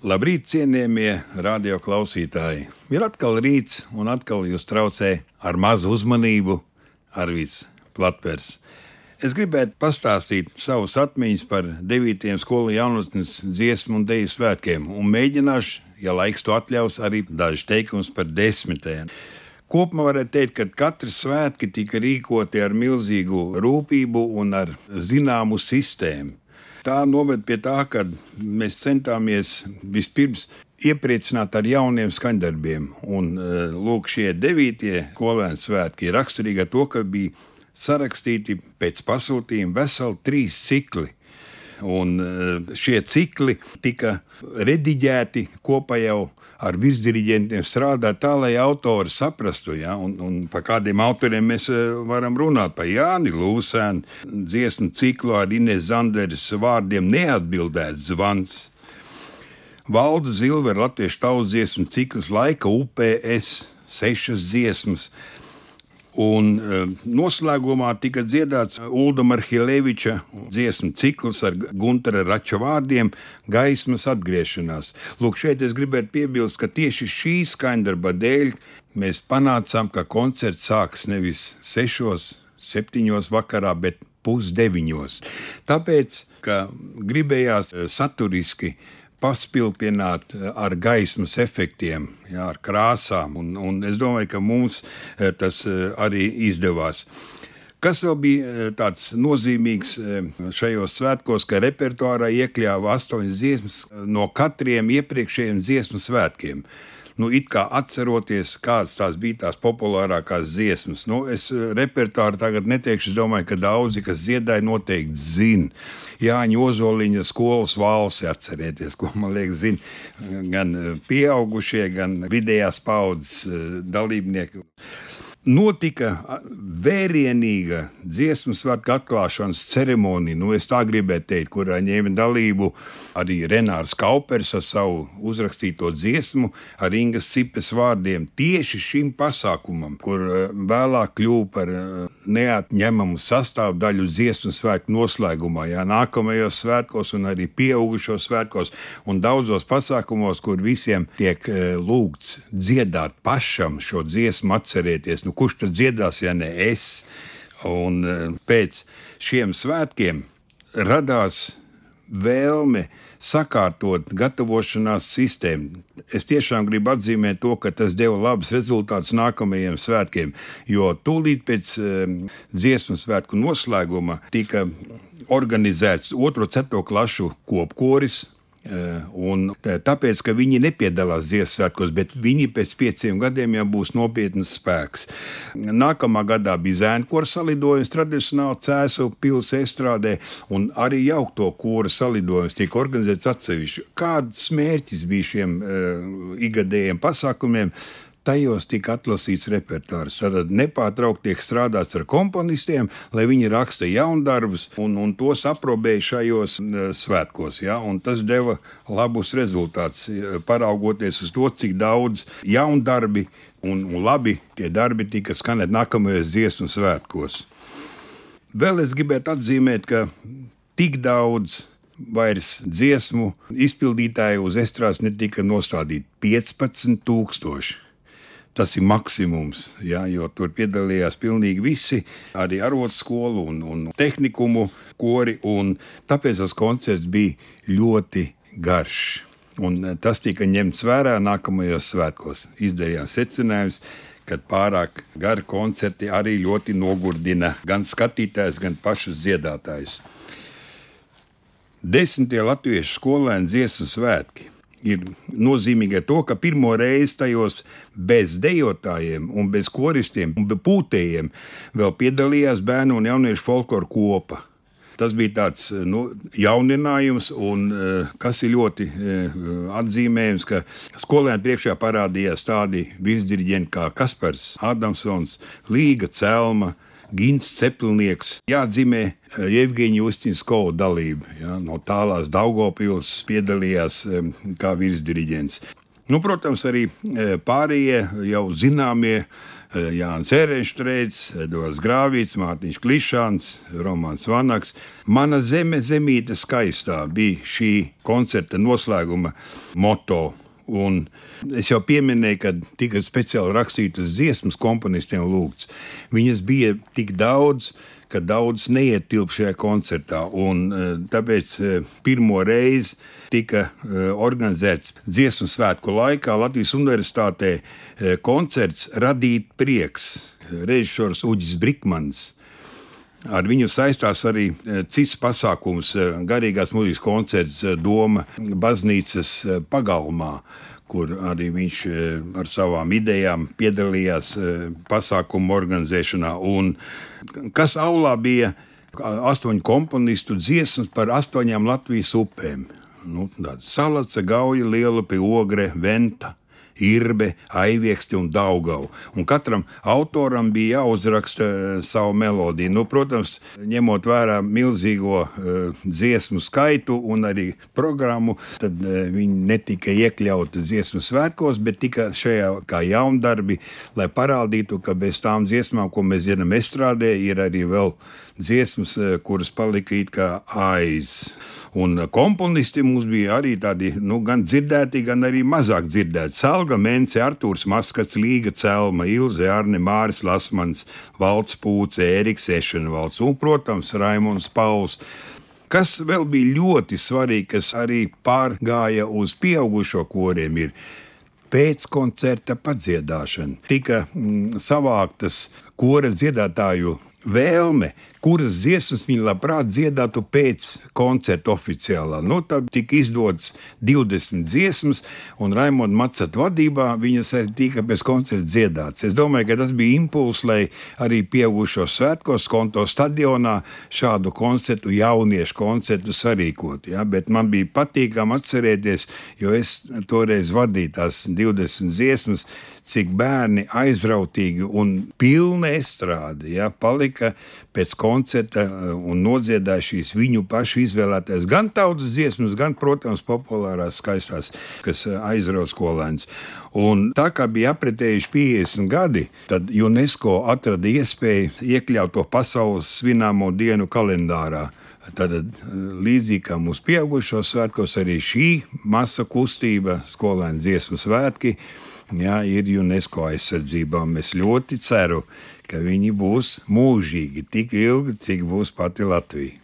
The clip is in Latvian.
Labrīt, cienījamie radio klausītāji! Ir atkal rīts, un atkal jūs traucē ar mazu uzmanību Arvīts Platvers. Es gribētu pastāstīt savus atmiņas par 9. skolu jaunatnes dziesmu un deju svētkiem, un mēģināšu, ja laiks to atļaus, arī dažus teikumus par desmitiem. Kopumā varētu teikt, ka katrs svētki tika rīkoti ar milzīgu rūpību un ar zināmu sistēmu. Tā noved pie tā, ka mēs centāmies vispirms iepriecināt ar jauniem skaņdarbiem. Un, e, lūk, šie devītie skolēnu svētki ir raksturīgi ar to, ka bija sarakstīti pēc pasūtījuma veseli trīs cikli. Un e, šie cikli tika rediģēti kopā jau ar virsdiriģentiem strādāt tā, lai autori saprastu, ja, un, un par kādiem autoriem mēs eh, varam runāt. Par Jāni Lūsēnu, dziesmu ciklu ar Inês Zanderes vārdiem neatbildēts zvans. Valda Zilvera latviešu tautas dziesmu cikls laika UPS, sešas dziesmas, Un uh, noslēgumā tika dziedāts Ulda Marhileviča dziesmu cikls ar Gunteru Rača vārdiem - gaismas atgriešanās. Lūk, šeit es gribētu piebilst, ka tieši šī skaņdarba dēļ mēs panācām, ka koncerts sāks nevis sešos, septiņos vakarā, bet pusdeviņos. Tāpēc, ka gribējās eh, saturiski paspildināt eh, ar gaismas efektiem, jā, ar krāsām. Un, un es domāju, ka mums eh, tas eh, arī izdevās. Kas vēl bija tāds nozīmīgs šajos svētkos, ka repertuārā iekļāva astoņas dziesmas no katriem iepriekšējiem dziesmu svētkiem nu, it kā atceroties, kādas tās bija tās populārākās dziesmas. Nu, es eh, repertuāru tagad neteikšu, es domāju, ka daudzi, kas dziedāja, noteikti zina. Jāņa Ozoliņa skolas valsi atcerieties, ko man liekas, zina gan eh, pieaugušie, gan vidējās paudzes eh, dalībnieki notika vērienīga dziesmu svētku atklāšanas ceremonija, nu, tā gribētu teikt, kurā ņēma dalību arī Renārs Kaupers ar savu uzrakstīto dziesmu ar Ingas Cipes vārdiem tieši šim pasākumam, kur vēlāk kļuva par neatņemamu sastāvdaļu dziesmu svētku noslēgumā, jā, nākamajos svētkos un arī pieaugušos svētkos un daudzos pasākumos, kur visiem tiek lūgts dziedāt pašam šo dziesmu atcerieties. Nu, kurš tad dziedās, ja ne es? Un pēc šiem svētkiem radās vēlme sakārtot gatavošanās sistēmu. Es tiešām gribu atzīmēt to, ka tas deva labus rezultātus nākamajiem svētkiem, jo tūlīt pēc um, dziesmu svētku noslēguma tika organizēts otro ceturto klašu kopkoris un eh, tāpēc, ka viņi nepiedalās Ziemassvētkos, bet viņi pēc pieciem gadiem jau būs nopietns spēks. Nākamā gadā bija zēnkora salidojums, tradicionāli cēsu pilsēta estrādē, un arī jaukto kora salidojums tika organizēts atsevišķi. Kāds mērķis bija šiem uh, igadējiem pasākumiem? Tajos tika atlasīts repertuārs. Tad nepārtraukti tiek strādāts ar komponistiem, lai viņi raksta jaundarbus un, un tos aprobēja šajos svētkos. Ja? Un tas deva labus rezultātus, paraugoties uz to, cik daudz jaundarbi un, un labi tie darbi tika skanēt nākamajos dziesmu svētkos. Vēl es gribētu atzīmēt, ka tik daudz vairs dziesmu izpildītāju uz estrādes netika nostādīti 15,000. Tas ir maksimums, jā, jo tur piedalījās pilnīgi visi, arī arotskolu un, un tehnikumu kori, un tāpēc tas koncerts bija ļoti garš. Un tas tika ņemts vērā nākamajos svētkos. Izdarījām secinājumus, ka pārāk gari koncerti arī ļoti nogurdina gan skatītājus, gan pašus dziedātājus. Desmitie latviešu skolēnu dziesmu svētki ir nozīmīgi to, ka pirmo reizi tajos bez dejotājiem, un bez koristiem un bez pūtējiem vēl piedalījās bērnu un jauniešu folkloru kopa. Tas bija tāds nu, jauninājums, un eh, kas ir ļoti eh, atzīmējams, ka skolēniem priekšā parādījās tādi virsdirigenti kā Kaspars Adamsons, Līga Celma, Gins Cepelnieks, jāatzīmē Jevģīņa Ustinskova dalība. Ja, no tālās Daugopils piedalījās kā virsdiriģents. Nu, protams, arī pārējie jau zināmie Jānis Erēnšteits, Edvards Grāvīts, Mārtiņš Klišāns, Romans Vanaks. Mana zeme, zemīte skaistā bija šī koncerta noslēguma moto. Un es jau pieminēju, ka tika speciāli rakstītas dziesmas komponistiem lūgts. Viņas bija tik daudz, ka daudz neietilp šajā koncertā. Un, tāpēc pirmo reizi tika eh, organizēts dziesmu svētku laikā Latvijas Universitātē koncerts Radīt prieks. Režisors Uģis Brikmans. Ar viņu saistās arī eh, cits pasākums, garīgās mūzikas koncerts Doma baznīcas pagalmā, kur arī viņš ar savām idejām piedalījās pasākumu organizēšanā. Un kas aulā bija astoņu komponistu dziesmas par astoņām Latvijas upēm nu, salaca, gauja, lielupi, ogre, venta. Irbe, Aivieksti un Daugau. Un katram autoram bija jāuzraksta uh, savu melodiju. Nu, protams, ņemot vērā milzīgo uh, dziesmu skaitu un arī programmu, tad uh, viņi netika iekļauti dziesmu svētkos, bet tika šajā kā jaundarbi, lai parādītu, ka bez tām dziesmām, ko mēs zinām estrādē, ir arī vēl dziesmas, kuras palika it kā aiz. Un komponisti mums bija arī tādi nu, gan dzirdēti, gan arī mazāk dzirdēti. Salga, Mence, Artūrs Maskats, Līga Celma, Ilze, Arne, Māris Lasmans, Valts Pūce, Eriks Ešenvalds un, protams, Raimons Pauls. Kas vēl bija ļoti svarīgi, kas arī pārgāja uz pieaugušo koriem, ir pēckoncerta padziedāšana. Tika mm, savāktas kora dziedātāju vēlme kuras dziesmas viņi labprāt dziedātu pēc koncerta oficiālā. Nu, tad tika izdotas 20 dziesmas, un Raimonda Macata vadībā viņas arī tika pēc koncerta dziedātas. Es domāju, ka tas bija impulss, lai arī pieaugušos svētkos konto stadionā šādu koncertu, jauniešu koncertu sarīkot. Ja? Bet man bija patīkami atcerēties, jo es toreiz vadīju tās 20 dziesmas, cik bērni aizrautīgi un pilni estrādi ja? palika pēc koncerta eh, un nodziedāja šīs viņu pašu izvēlētās gan tautas dziesmas, gan, protams, populārās skaistās, kas eh, aizrauja skolēns. Un tā kā bija apritējuši 50 gadi, tad UNESCO atrada iespēju iekļaut to pasaules svināmo dienu kalendārā. Tad eh, līdzīgi kā mūsu pieaugušos svētkos, arī šī masa kustība, skolēnu dziesmu svētki, jā, ir UNESCO aizsardzībā. Mēs ļoti ceram, ka viņi būs mūžīgi, tik ilgi, cik būs pati Latvija.